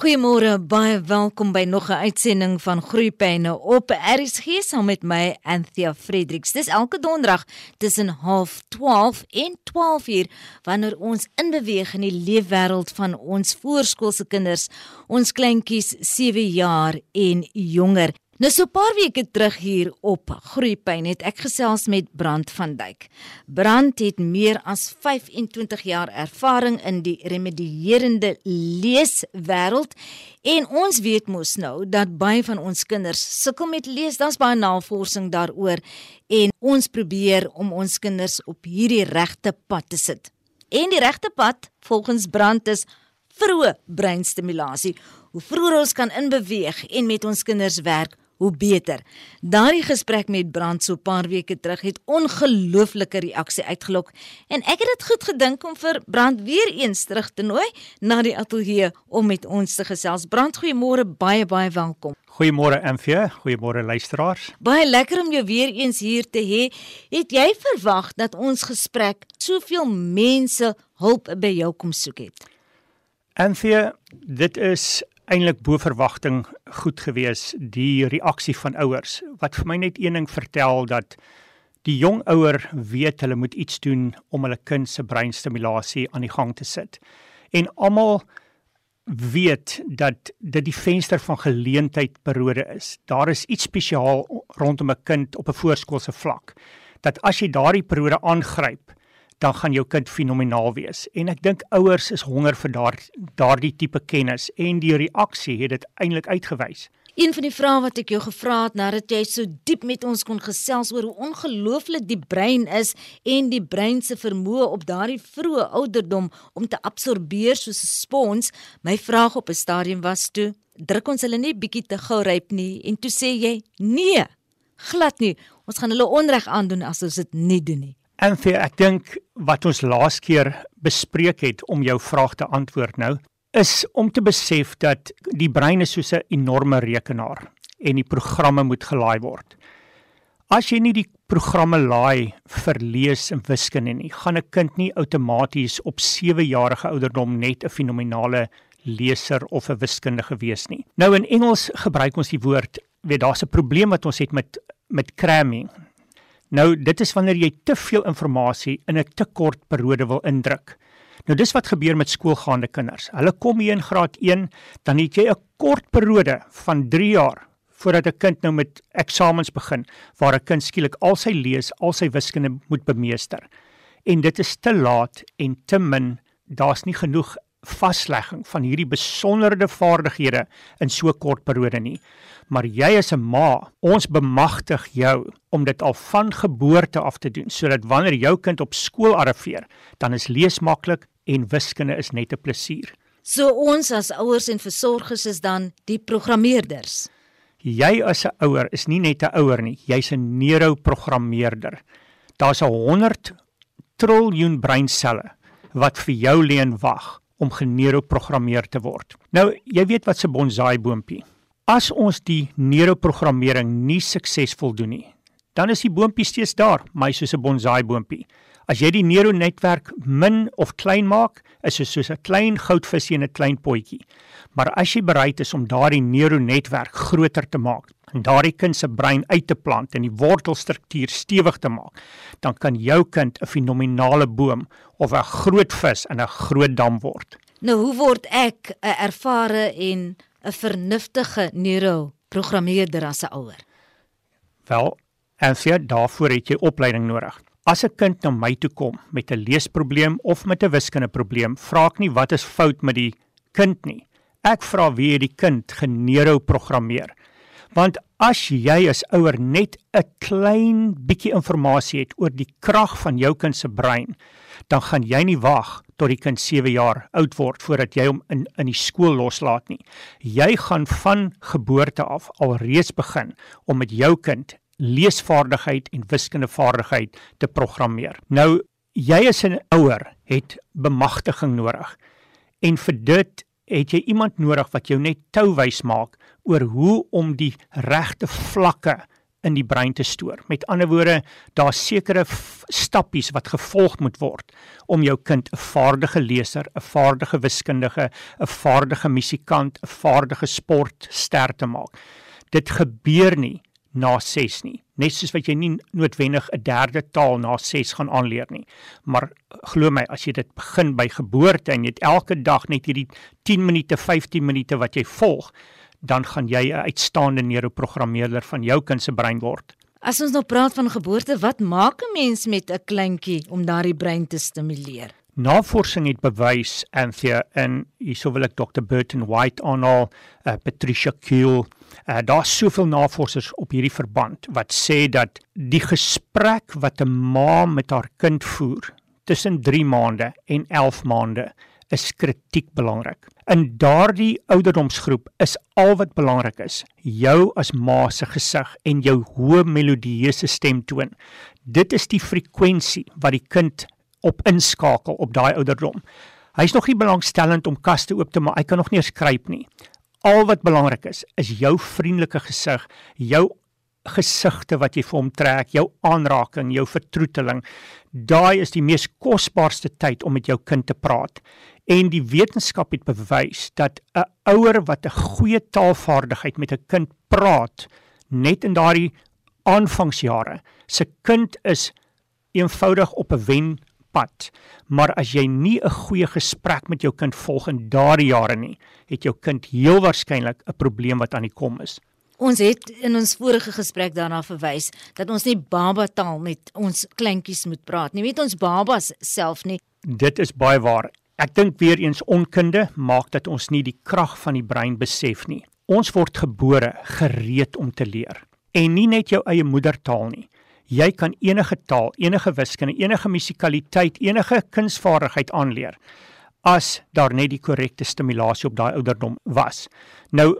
Goeiemôre, baie welkom by nog 'n uitsending van Groeipyne op RSG saam met my Anthea Fredericks. Dis elke donderdag tussen 0.30 en 12:00 wanneer ons inbeweeg in die leefwêreld van ons voorskoolse kinders, ons kleintjies 7 jaar en jonger. Nou so 'n paar weke terug hier op Groepyn het ek gesels met Brand van Dyk. Brand het meer as 25 jaar ervaring in die remedierende leeswêreld en ons weet mos nou dat baie van ons kinders sukkel met lees. Daar's baie navorsing daaroor en ons probeer om ons kinders op hierdie regte pad te sit. En die regte pad volgens Brand is vroeë breinstimulasie. Hoe vroeër ons kan inbeweeg en met ons kinders werk, hoe beter. Daardie gesprek met Brand so 'n paar weke terug het ongelooflike reaksie uitgelok en ek het dit goed gedink om vir Brand weer eens terug te nooi na die ateljee om met ons te gesels. Brand, goeiemôre, baie baie welkom. Goeiemôre MV, goeiemôre luisteraars. Baie lekker om jou weer eens hier te hê. Het jy verwag dat ons gesprek soveel mense hulp by jou kom soek het? MV, dit is eintlik bo verwagting goed gewees die reaksie van ouers wat vir my net een ding vertel dat die jong ouer weet hulle moet iets doen om hulle kind se breinstimulasie aan die gang te sit. En almal weet dat dit die venster van geleentheid periode is. Daar is iets spesiaal rondom 'n kind op 'n voorskoolse vlak dat as jy daardie periode aangryp dan gaan jou kind fenomenaal wees. En ek dink ouers is honger vir daar daardie tipe kennis en die reaksie het dit eintlik uitgewys. Een van die vrae wat ek jou gevra het nadat jy so diep met ons kon gesels oor hoe ongelooflik die brein is en die brein se vermoë op daardie vroeë ouderdom om te absorbeer soos 'n spons, my vraag op 'n stadium was toe, druk ons hulle nie bietjie te gou ryp nie en toe sê jy, nee, glad nie. Ons gaan hulle onreg aandoen as ons dit nie doen nie. Vir ek dink wat ons laas keer bespreek het om jou vraag te antwoord nou is om te besef dat die brein is soos 'n enorme rekenaar en die programme moet gelaai word. As jy nie die programme laai vir lees en wiskunde nie, gaan 'n kind nie outomaties op 7 jarige ouderdom net 'n fenominale leser of 'n wiskundige wees nie. Nou in Engels gebruik ons die woord, weet daar's 'n probleem wat ons het met met cramming. Nou dit is wanneer jy te veel inligting in 'n te kort periode wil indruk. Nou dis wat gebeur met skoolgaande kinders. Hulle kom hier in graad 1, dan het jy 'n kort periode van 3 jaar voordat 'n kind nou met eksamens begin waar 'n kind skielik al sy lees, al sy wiskunde moet bemeester. En dit is te laat en te min. Daar's nie genoeg vaslegging van hierdie besonderde vaardighede in so kort periode nie. Maar jy is 'n ma, ons bemagtig jou om dit al van geboorte af te doen sodat wanneer jou kind op skool arriveer, dan is lees maklik en wiskunde is net 'n plesier. So ons as ouers en versorgers is dan die programmeerders. Jy as 'n ouer is nie net 'n ouer nie, jy's 'n neuroprogrammeerder. Daar's 'n 100 triljoen breinselle wat vir jou lê en wag om geneuroprogrammeer te word. Nou, jy weet wat 'n bonsai boontjie. As ons die neuroprogrammering nie suksesvol doen nie, dan is die boontjie steeds daar, maar soos 'n bonsai boontjie. As jy die neuronetwerk min of klein maak, is dit soos 'n klein goudvisie in 'n klein potjie. Maar as jy bereid is om daardie neuronetwerk groter te maak, en daardie kind se brein uit te plant en die wortelstruktuur stewig te maak, dan kan jou kind 'n fenominale boom of 'n groot vis in 'n groot dam word. Nou hoe word ek 'n ervare en 'n vernuftige neuroprogrammeerder as 'n ouer? Wel, en vir daarvoor het jy opleiding nodig. As 'n kind na my toe kom met 'n leesprobleem of met 'n wiskundeprobleem, vra ek nie wat is fout met die kind nie. Ek vra wie het die kind geneuroprogrammeer? Want as jy as ouer net 'n klein bietjie inligting het oor die krag van jou kind se brein, dan gaan jy nie wag tot die kind 7 jaar oud word voordat jy hom in in die skool loslaat nie. Jy gaan van geboorte af alreeds begin om met jou kind leesvaardigheid en wiskundevaardigheid te programmeer. Nou jy as 'n ouer het bemagtiging nodig. En vir dit het jy iemand nodig wat jou net touwys maak oor hoe om die regte vlakke in die brein te stoor. Met ander woorde, daar's sekere stappies wat gevolg moet word om jou kind 'n vaardige leser, 'n vaardige wiskundige, 'n vaardige musikant, 'n vaardige sportster te maak. Dit gebeur nie na 6 nie. Net soos wat jy nie noodwendig 'n derde taal na 6 gaan aanleer nie. Maar glo my, as jy dit begin by geboorte en jy het elke dag net hierdie 10 minute, 15 minute wat jy volg, dan gaan jy 'n uitstaande neuroprogrammeerder van jou kind se brein word. As ons nou praat van geboorte, wat maak 'n mens met 'n kleintjie om daardie brein te stimuleer? Navorsing het bewys Anthea en hierso wil ek Dr Burton White aanhaal, uh, Patricia Kuhl. Uh, Daar's soveel navorsers op hierdie verband wat sê dat die gesprek wat 'n ma met haar kind voer tussen 3 maande en 11 maande is kritiek belangrik. In daardie ouderdomsgroep is al wat belangrik is, jou as ma se gesig en jou hoë melodieuse stemtoon. Dit is die frekwensie wat die kind op inskakel op daai ouderdom. Hy's nog nie belangstellend om kaste oop te maak. Hy kan nog nie skryp nie. Al wat belangrik is, is jou vriendelike gesig, jou gesigte wat jy vir hom trek, jou aanraking, jou vertroeteling. Daai is die mees kosbaarste tyd om met jou kind te praat. En die wetenskap het bewys dat 'n ouer wat 'n goeie taalvaardigheid met 'n kind praat, net in daardie aanvangsjare, se kind is eenvoudig op 'n wen pad. Maar as jy nie 'n goeie gesprek met jou kind volg in daardie jare nie, het jou kind heel waarskynlik 'n probleem wat aan die kom is. Ons het in ons vorige gesprek daarna verwys dat ons nie baba taal met ons kleintjies moet praat nie. Weet ons babas self nie. Dit is baie waar. Ek dink weer eens onkunde maak dat ons nie die krag van die brein besef nie. Ons word gebore gereed om te leer en nie net jou eie moedertaal nie jy kan enige taal, enige wiskunde, enige musikaliteit, enige kunsvaardigheid aanleer as daar net die korrekte stimulasie op daai ouderdom was. Nou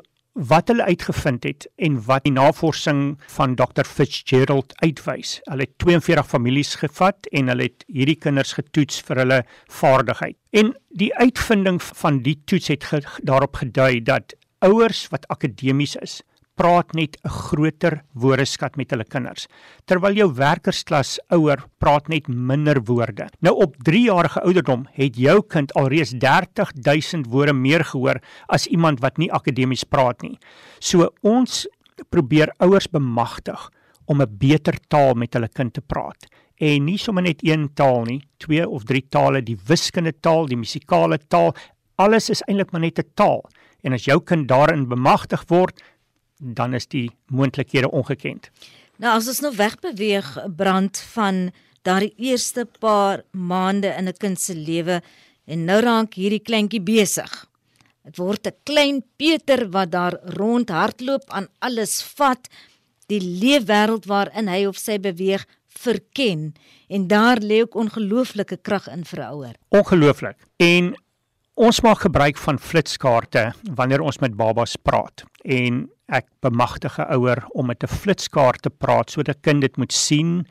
wat hulle uitgevind het en wat die navorsing van Dr Fitzgerald uitwys. Hulle het 42 families gevat en hulle het hierdie kinders getoets vir hulle vaardigheid. En die uitvinding van die toets het ge daarop gedui dat ouers wat akademies is, praat net 'n groter woordeskat met hulle kinders terwyl jou werkersklas ouer praat net minder woorde. Nou op 3 jarige ouderdom het jou kind alreeds 30000 woorde meer gehoor as iemand wat nie akademies praat nie. So ons probeer ouers bemagtig om 'n beter taal met hulle kind te praat en nie sommer net een taal nie, twee of drie tale, die wiskundige taal, die musikale taal, alles is eintlik maar net 'n taal. En as jou kind daarin bemagtig word, dan is die moontlikhede ongekend. Nou as ons nou wegbeweeg brand van daardie eerste paar maande in 'n kind se lewe en nou raak hierdie kleintjie besig. Dit word 'n klein Peter wat daar rond hardloop aan alles vat, die leefwêreld waarin hy of sy beweeg verken en daar lê ook ongelooflike krag in vir ouer. Ongelooflik. En ons maak gebruik van flitskaarte wanneer ons met babas praat. En ek bemagtig 'n ouer om met 'n flitskaart te praat sodat 'n kind dit moet sien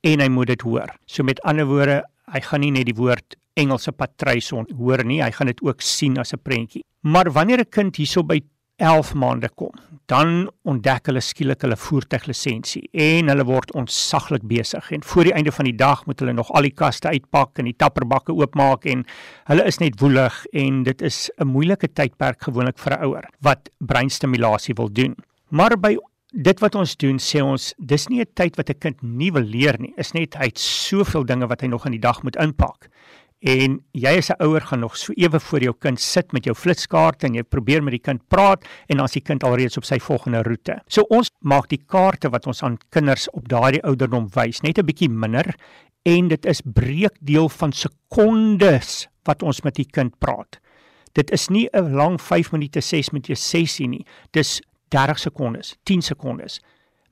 en hy moet dit hoor. So met ander woorde, hy gaan nie net die woord Engelse patruis hoor nie, hy gaan dit ook sien as 'n prentjie. Maar wanneer 'n kind hierso by 11 maande kom, dan ontdek hulle skielik hulle voertuiglisensie en hulle word ontsaglik besig en voor die einde van die dag moet hulle nog al die kaste uitpak en die tapperbakke oopmaak en hulle is net woelig en dit is 'n moeilike tydperk gewoonlik vir 'n ouer wat breinstimulasie wil doen. Maar by dit wat ons doen sê ons dis nie 'n tyd wat 'n kind nie wil leer nie, is net hy het soveel dinge wat hy nog in die dag moet inpak en jy as 'n ouer gaan nog so ewe voor jou kind sit met jou flitskaart en jy probeer met die kind praat en dan is die kind alreeds op sy volgende roete. So ons maak die kaarte wat ons aan kinders op daardie ouderdom wys net 'n bietjie minder en dit is breekdeel van sekondes wat ons met die kind praat. Dit is nie 'n lang 5 minute 6 minute sessie nie. Dis 30 sekondes, 10 sekondes.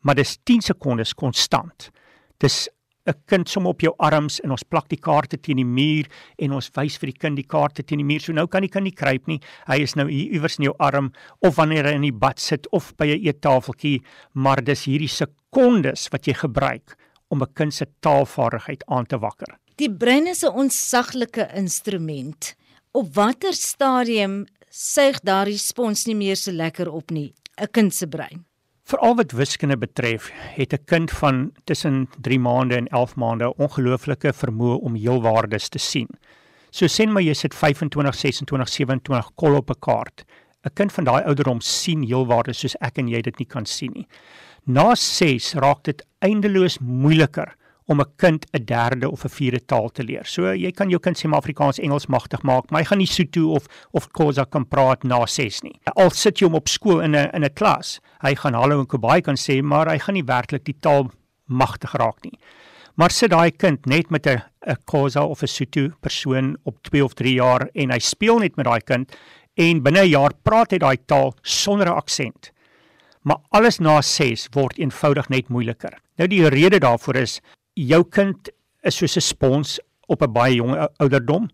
Maar dis 10 sekondes konstant. Dis 'n kind som op jou arms en ons plak die kaarte teen die muur en ons wys vir die kind die kaarte teen die muur. So nou kan die kind nie kruip nie. Hy is nou iewers in jou arm of wanneer hy in die bad sit of by 'n eettafeltjie, maar dis hierdie sekondes wat jy gebruik om 'n kind se taalvaardigheid aan te wakker. Die brein is 'n onsaglike instrument. Op watter stadium suig daardie spons nie meer so lekker op nie, 'n kind se brein? Veral wat wiskunde betref, het 'n kind van tussen 3 maande en 11 maande ongelooflike vermoë om heelwaardes te sien. So sê my jy sit 25, 26, 27 kol op 'n kaart. 'n Kind van daai ouderdom sien heelwaardes soos ek en jy dit nie kan sien nie. Na 6 raak dit eindeloos moeiliker om 'n kind 'n derde of 'n vierde taal te leer. So jy kan jou kind sê maar Afrikaans, Engels magtig maak, maar hy gaan nie Sotho of of Khoza kan praat na 6 nie. Al sit jy hom op skool in 'n in 'n klas, hy gaan hallo en kobai kan sê, maar hy gaan nie werklik die taal magtig raak nie. Maar sit daai kind net met 'n 'n Khoza of 'n Sotho persoon op 2 of 3 jaar en hy speel net met daai kind en binne 'n jaar praat hy daai taal sonder 'n aksent. Maar alles na 6 word eenvoudig net moeiliker. Nou die rede daarvoor is jou kind is soos 'n spons op 'n baie jong ouderdom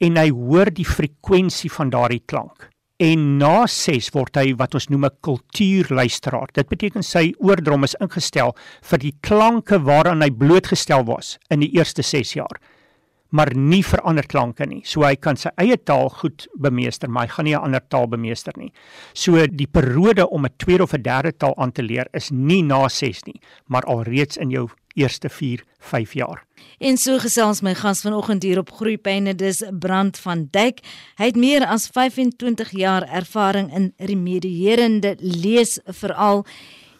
en hy hoor die frekwensie van daardie klank. En na 6 word hy wat ons noem 'n kultuurluisteraar. Dit beteken sy oordrom is ingestel vir die klanke waaraan hy blootgestel was in die eerste 6 jaar maar nie vir ander klanke nie. So hy kan sy eie taal goed bemeester, maar hy gaan nie 'n ander taal bemeester nie. So die periode om 'n tweede of 'n derde taal aan te leer is nie na 6 nie, maar alreeds in jou eerste 4, 5 jaar. En so gesels my gas vanoggend hier op Groepyne dis Brand van Dijk. Hy het meer as 25 jaar ervaring in remedierende lees veral.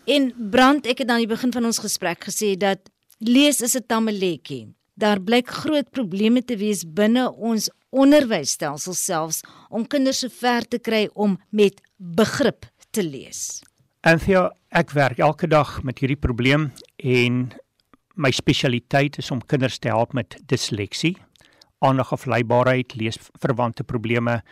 En Brand, ek het aan die begin van ons gesprek gesê dat lees is 'n tammeletjie daar blyk groot probleme te wees binne ons onderwysstelsel selfs om kinders so ver te kry om met begrip te lees. Anthea, ek werk elke dag met hierdie probleem en my spesialiteit is om kinders te help met disleksie, aandagafleibaarheid, leesverwante probleme.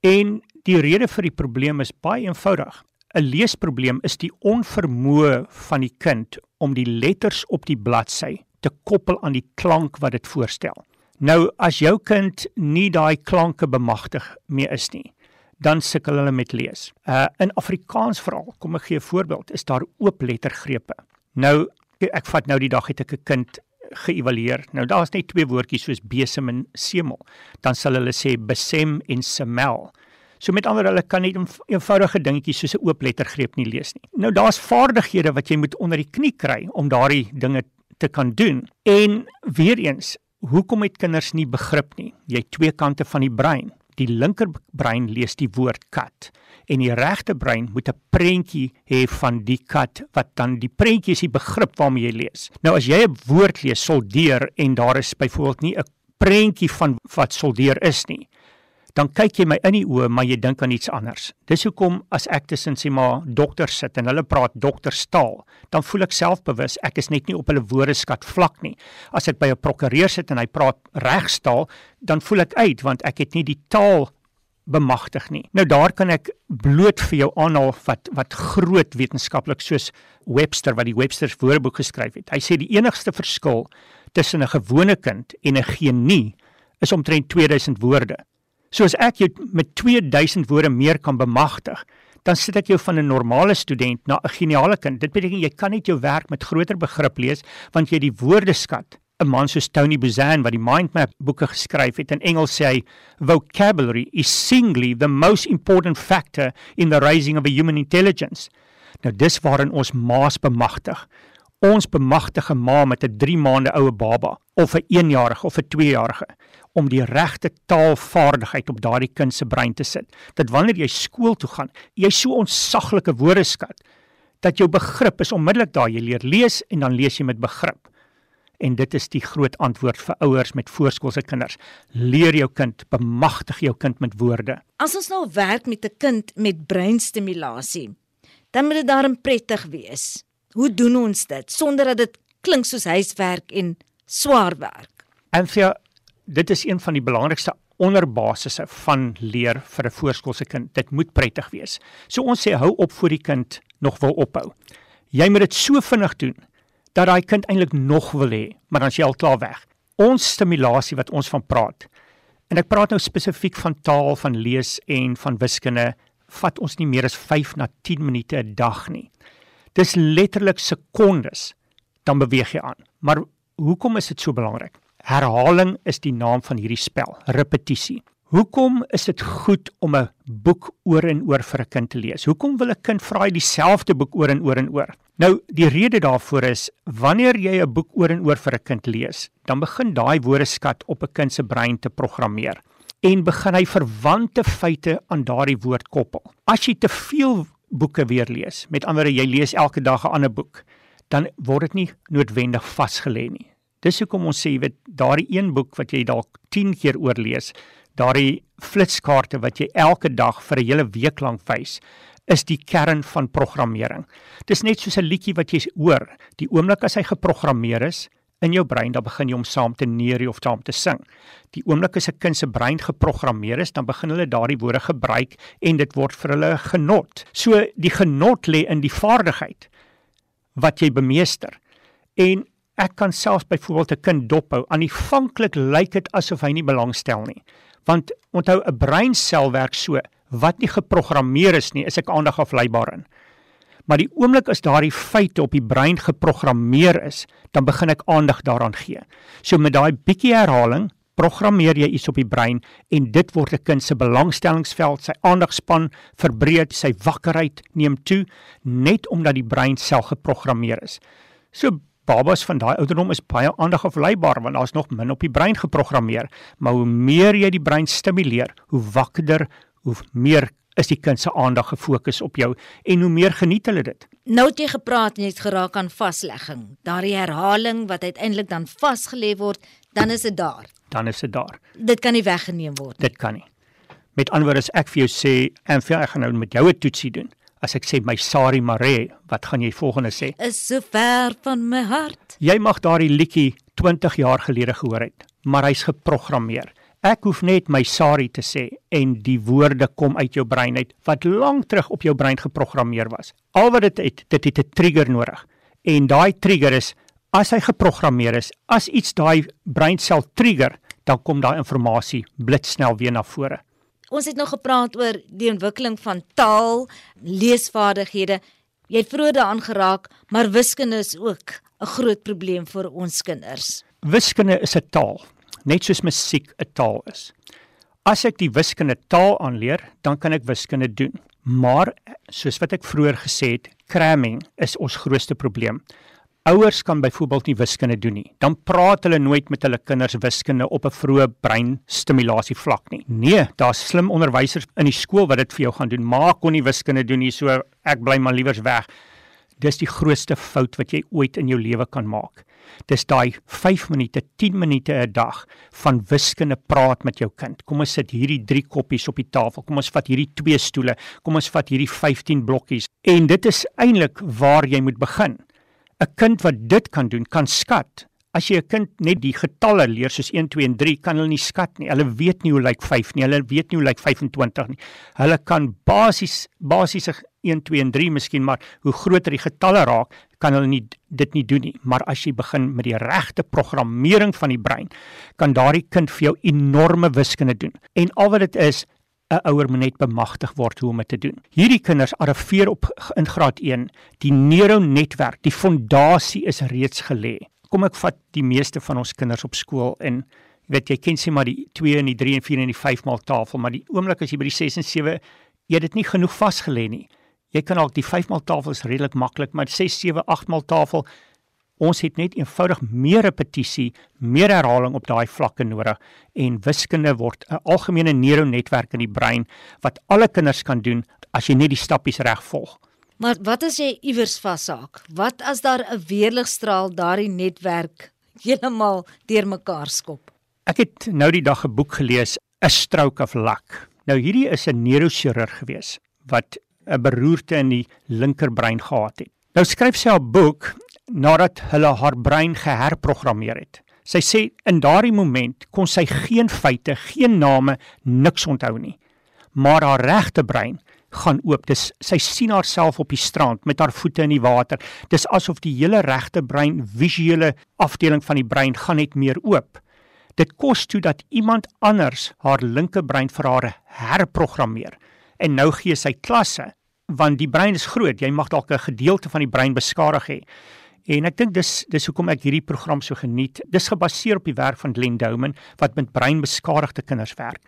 En die rede vir die probleem is baie eenvoudig. 'n Leesprobleem is die onvermoë van die kind om die letters op die bladsy te koppel aan die klank wat dit voorstel. Nou as jou kind nie daai klanke bemagtig mee is nie, dan sukkel hulle met lees. Uh in Afrikaans veral, kom ek gee 'n voorbeeld, is daar oop lettergrepe. Nou ek vat nou die dag het ek 'n kind geëvalueer. Nou daar's net twee woordjies soos besem en semel. Dan sal hulle sê besem en semel. So met ander hulle kan net 'n eenvoudige dingetjie soos 'n oop lettergreep nie lees nie. Nou daar's vaardighede wat jy moet onder die knie kry om daardie dinge te kan doen. En weer eens, hoekom het kinders nie begrip nie? Jy het twee kante van die brein. Die linkerbrein lees die woord kat en die regte brein moet 'n prentjie hê van die kat wat dan die prentjie is die begrip waarmee jy lees. Nou as jy 'n woord lees soldeer en daar is byvoorbeeld nie 'n prentjie van wat soldeer is nie, dan kyk jy my in die oë maar jy dink aan iets anders. Dis hoekom as ek tussen sê maar dokters sit en hulle praat dokterstaal, dan voel ek selfbewus ek is net nie op hulle woordeskat vlak nie. As ek by 'n prokureur sit en hy praat regstaal, dan voel ek uit want ek het nie die taal bemagtig nie. Nou daar kan ek bloot vir jou aanhaal wat wat groot wetenskaplik soos Webster wat die Webster se woordeboek geskryf het. Hy sê die enigste verskil tussen 'n gewone kind en 'n genie is omtrent 2000 woorde. So as ek jou met 2000 woorde meer kan bemagtig, dan sit ek jou van 'n normale student na 'n geniale kind. Dit beteken jy kan net jou werk met groter begrip lees want jy die woordeskat 'n man soos Tony Buzan wat die mind map boeke geskryf het in Engels sê hy vocabulary is singly the most important factor in the raising of a human intelligence. Nou dis waarin ons maas bemagtig. Ons bemagtige ma met 'n 3 maande oue baba of 'n 1-jarige of 'n 2-jarige om die regte taalvaardigheid op daardie kind se brein te sit. Dat wanneer jy skool toe gaan, jy so ontsaglike woordeskat dat jou begrip is onmiddellik daar. Jy leer lees en dan lees jy met begrip. En dit is die groot antwoord vir ouers met voorskoolse kinders. Leer jou kind, bemagtig jou kind met woorde. As ons nou werk met 'n kind met breinstimulasie, dan moet dit daarom prettig wees. Hoe doen ons dit sonder dat dit klink soos huiswerk en swaar werk? Vir dit is een van die belangrikste onderbasisse van leer vir 'n voorskoolse kind. Dit moet prettig wees. So ons sê hou op voor die kind nog wil ophou. Jy moet dit so vinnig doen dat daai kind eintlik nog wil hê, maar dan is jy al klaar weg. Ons stimulasie wat ons van praat. En ek praat nou spesifiek van taal, van lees en van wiskunde, vat ons nie meer as 5 na 10 minute 'n dag nie. Dis letterlik sekondes dan beweeg jy aan. Maar hoekom is dit so belangrik? Herhaling is die naam van hierdie spel, repetisie. Hoekom is dit goed om 'n boek oor en oor vir 'n kind te lees? Hoekom wil 'n kind vraai dieselfde boek oor en oor en oor? Nou, die rede daarvoor is wanneer jy 'n boek oor en oor vir 'n kind lees, dan begin daai woordeskat op 'n kind se brein te programmeer en begin hy verwante feite aan daardie woord koppel. As jy te veel boeke weer lees, met ander woorde jy lees elke dag 'n ander boek, dan word dit nie noodwendig vasgelê nie. Dis hoekom ons sê jy weet daardie een boek wat jy dalk 10 keer oorlees, daardie flitskaarte wat jy elke dag vir 'n hele week lank wys, is die kern van programmering. Dis net soos 'n liedjie wat jy hoor, die oomblik as hy geprogrammeer is in jou brein, dan begin jy om saam te neer of saam te sing. Die oomblik as 'n kind se brein geprogrammeer is, dan begin hulle daardie woorde gebruik en dit word vir hulle genot. So die genot lê in die vaardigheid wat jy bemeester. En ek kan selfs byvoorbeeld 'n kind dophou. Aanvanklik lyk dit asof hy nie belangstel nie. Want onthou 'n breinsel werk so, wat nie geprogrammeer is nie, is ek aandag afleibaar in. Maar die oomblik as daardie feite op die brein geprogrammeer is, dan begin ek aandag daaraan gee. So met daai bietjie herhaling programmeer jy iets op die brein en dit word 'n kind se belangstellingsveld, sy aandagspan verbreed, sy wakkerheid neem toe net omdat die brein self geprogrammeer is. So babas van daai ouderdom is baie aandagafleibaar want daar's nog min op die brein geprogrammeer, maar hoe meer jy die brein stimuleer, hoe wakkerder, hoe meer is die kind se aandag gefokus op jou en hoe meer geniet hulle dit. Nou het jy gepraat en jy het geraak aan vaslegging. Daardie herhaling wat uiteindelik dan vasgelê word, dan is dit daar. Dan is dit daar. Dit kan nie weggeneem word nie. Dit kan nie. Met ander woorde as ek vir jou sê en vir ek gaan nou met jou 'n toetsie doen. As ek sê my Sari Mare, wat gaan jy volgende sê? Is so ver van my hart. Jy mag daardie liedjie 20 jaar gelede gehoor het, maar hy's geprogrammeer. Ek hoef net my Sari te sê en die woorde kom uit jou brein uit wat lank terug op jou brein geprogrammeer was. Al wat dit het, dit het 'n trigger nodig. En daai trigger is as hy geprogrammeer is, as iets daai breinsel trigger, dan kom daai inligting blitsnel weer na vore. Ons het nog gepraat oor die ontwikkeling van taal, leesvaardighede. Jy het vroeër daaraan geraak, maar wiskunde is ook 'n groot probleem vir ons kinders. Wiskunde is 'n taal net soos musiek 'n taal is. As ek die wiskunde taal aanleer, dan kan ek wiskunde doen. Maar soos wat ek vroeër gesê het, cramming is ons grootste probleem. Ouers kan byvoorbeeld nie wiskunde doen nie. Dan praat hulle nooit met hulle kinders wiskunde op 'n vroeë breinstimulasie vlak nie. Nee, daar's slim onderwysers in die skool wat dit vir jou gaan doen. Maak kon nie wiskunde doen nie, so ek bly maar liewers weg. Dis die grootste fout wat jy ooit in jou lewe kan maak. Dis daai 5 minute, 10 minute 'n dag van wiskunde praat met jou kind. Kom ons sit hierdie 3 koppies op die tafel. Kom ons vat hierdie 2 stoele. Kom ons vat hierdie 15 blokkies. En dit is eintlik waar jy moet begin. 'n Kind wat dit kan doen, kan skat. As jy 'n kind net die getalle leer soos 1 2 en 3, kan hulle nie skat nie. Hulle weet nie hoe lyk 5 nie. Hulle weet nie hoe lyk 25 nie. Hulle kan basies basiese 1 2 en 3 miskien, maar hoe groter die getalle raak, kan hulle nie dit nie doen nie. Maar as jy begin met die regte programmering van die brein, kan daardie kind vir jou enorme wiskunde doen. En al wat dit is, 'n ouer moet net bemagtig word hoe om dit te doen. Hierdie kinders arriveer op in graad 1. Die neuronetwerk, die fondasie is reeds gelê. Kom ek vat die meeste van ons kinders op skool in Jy weet jy ken sê maar die 2 en die 3 en 4 en die 5 maal tafel, maar die oomblik as jy by die 6 en 7 jy het dit nie genoeg vasgelê nie. Jy kan ook die 5 maal tafel is redelik maklik, maar 6 7 8 maal tafel ons het net eenvoudig meer repetisie, meer herhaling op daai vlakke nodig en wiskunde word 'n algemene neuronetwerk in die brein wat alle kinders kan doen as jy net die stappies reg volg. Maar wat as jy iewers vashaak? Wat as daar 'n weerligstraal daardie netwerk heeltemal deurmekaar skop? Ek het nou die dag 'n boek gelees, A Stroke of Luck. Nou hierdie is 'n neurochirurg gewees wat 'n beroerte in die linkerbrein gehad het. Nou skryf sy 'n boek nadat hulle haar brein geherprogrammeer het. Sy sê in daardie oomblik kon sy geen feite, geen name, niks onthou nie. Maar haar regte brein gaan oop. Dis sy sien haarself op die strand met haar voete in die water. Dis asof die hele regte brein, visuele afdeling van die brein gaan net meer oop. Dit kos toe dat iemand anders haar linkerbrein vir haar herprogrammeer. En nou gee sy klasse want die brein is groot. Jy mag dalk 'n gedeelte van die brein beskadig hê. En ek dink dis dis hoekom ek hierdie program so geniet. Dis gebaseer op die werk van Glenn Douman wat met breinbeskadigde kinders werk.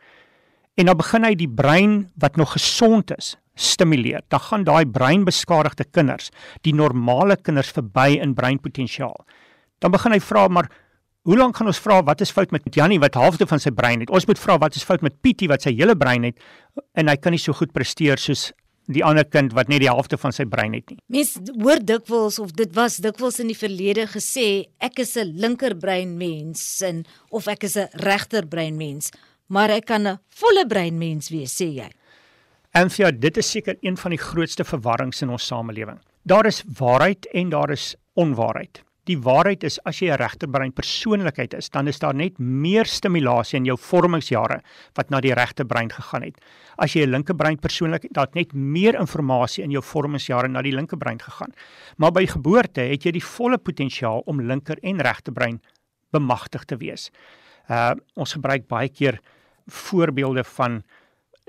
En dan begin hy die brein wat nog gesond is stimuleer. Dan gaan daai breinbeskadigde kinders, die normale kinders verby in breinpotensiaal. Dan begin hy vra maar hoe lank gaan ons vra wat is fout met Jannie wat halfte van sy brein het? Ons moet vra wat is fout met Pietie wat sy hele brein het en hy kan nie so goed presteer soos die ander kind wat net die helfte van sy brein het nie. Mens hoor dikwels of dit was dikwels in die verlede gesê ek is 'n linkerbrein mens en of ek is 'n regterbrein mens, maar ek kan 'n volle brein mens wees, sê jy. En ja, dit is seker een van die grootste verwarrings in ons samelewing. Daar is waarheid en daar is onwaarheid. Die waarheid is as jy 'n regterbrein persoonlikheid is, dan is daar net meer stimulasie in jou vormingsjare wat na die regterbrein gegaan het. As jy 'n linkerbrein persoonlikheid, dan het net meer inligting in jou vormingsjare na die linkerbrein gegaan. Maar by geboorte het jy die volle potensiaal om linker en regterbrein bemagtig te wees. Uh ons gebruik baie keer voorbeelde van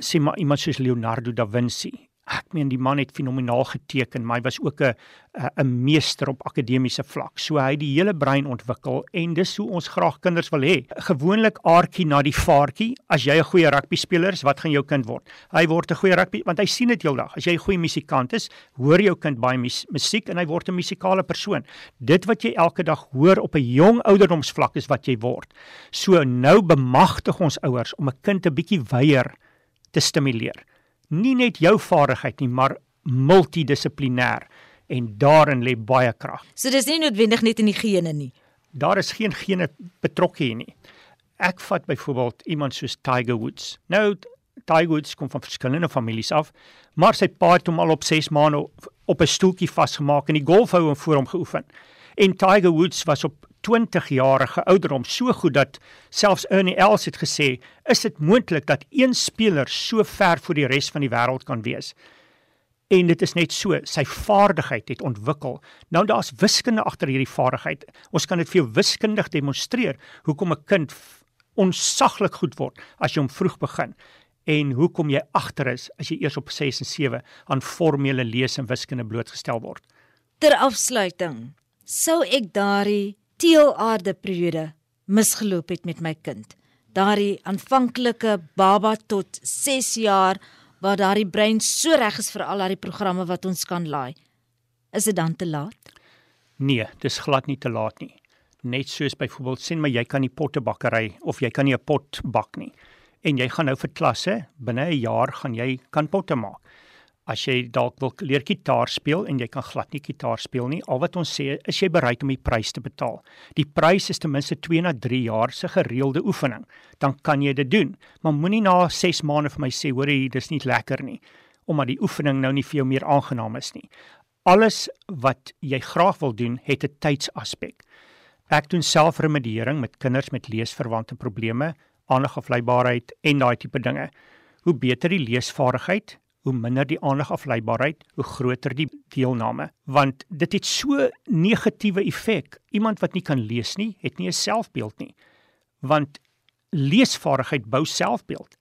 sê maar iemand soos Leonardo da Vinci ek meen die man het fenomenaal geteken, maar hy was ook 'n 'n meester op akademiese vlak. So hy het die hele brein ontwikkel en dis hoe ons graag kinders wil hê. Gewoonlik aardjie na die vaartjie. As jy 'n goeie rugby speler is, wat gaan jou kind word? Hy word 'n goeie rugby want hy sien dit heeldag. As jy 'n goeie musikant is, hoor jou kind baie musiek en hy word 'n musikale persoon. Dit wat jy elke dag hoor op 'n jong ouderdomsvlak is wat jy word. So nou bemagtig ons ouers om 'n kind 'n bietjie weier te stimuleer nie net jou vaardigheid nie, maar multidissiplinêr en daarin lê baie krag. So dis nie noodwendig net in die gene nie. Daar is geen gene betrokke hier nie. Ek vat byvoorbeeld iemand soos Tiger Woods. Nou Tiger Woods kom van verskillende families af, maar sy pa het hom al op 6 maande op 'n stoeltjie vasgemaak en die golfhou voor hom geoefen. En Tiger Woods was op 20 jarige ouderdom so goed dat selfs Ernie Els het gesê, is dit moontlik dat een speler so ver voor die res van die wêreld kan wees? En dit is net so, sy vaardigheid het ontwikkel. Nou daar's wiskunde agter hierdie vaardigheid. Ons kan dit vir jou wiskundig demonstreer hoekom 'n kind onsaglik goed word as jy hom vroeg begin en hoekom jy agter is as jy eers op 6 en 7 aan formele lees en wiskunde blootgestel word. Ter afsluiting, sou ek daardie teelaarde periode misgeloop het met my kind. Daardie aanvanklike baba tot 6 jaar waar daardie brein so reg is vir al daardie programme wat ons kan laai. Is dit dan te laat? Nee, dis glad nie te laat nie. Net soos byvoorbeeld sien maar jy kan nie pottebakkery of jy kan nie 'n pot bak nie. En jy gaan nou vir klasse, binne 'n jaar gaan jy kan potte maak as jy dalk wil leer gitaar speel en jy kan glad nie gitaar speel nie, al wat ons sê is jy bereid om die prys te betaal. Die prys is ten minste 2 na 3 jaar se gereelde oefening. Dan kan jy dit doen. Maar moenie na 6 maande vir my sê hoor jy dis nie lekker nie omdat die oefening nou nie vir jou meer aangenaam is nie. Alles wat jy graag wil doen, het 'n tydsaspek. Ek doen selfremediering met kinders met leesverwante probleme, aandagafleibaarheid en daai tipe dinge. Hoe beter die leesvaardigheid, hoe minder die aandagafleibaarheid, hoe groter die deelname, want dit het so negatiewe effek. Iemand wat nie kan lees nie, het nie 'n selfbeeld nie. Want leesvaardigheid bou selfbeeld.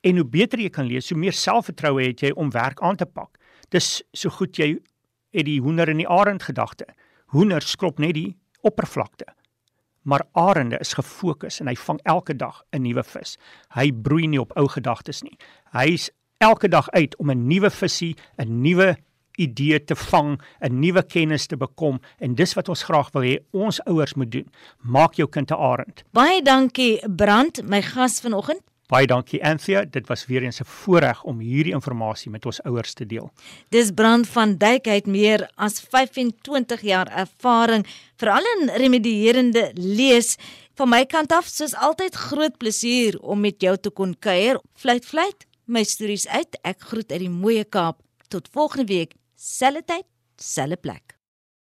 En hoe beter jy kan lees, hoe meer selfvertroue het jy om werk aan te pak. Dis so goed jy het die hoender en die arend gedagte. Hoender skrop net die oppervlakte. Maar arende is gefokus en hy vang elke dag 'n nuwe vis. Hy broei nie op ou gedagtes nie. Hy's elke dag uit om 'n nuwe visie, 'n nuwe idee te vang, 'n nuwe kennis te bekom en dis wat ons graag wil hê ons ouers moet doen. Maak jou kind 'n arend. Baie dankie Brand, my gas vanoggend. Baie dankie Anthea, dit was weer eens 'n voorreg om hierdie inligting met ons ouers te deel. Dis Brand van Duyk het meer as 25 jaar ervaring veral in remedierende lees. Van my kant af, soos altyd groot plesier om met jou te kon kuier. Fluit fluit my stories uit. Ek groet uit die mooie Kaap. Tot volgende week, selfde tyd, selfde plek.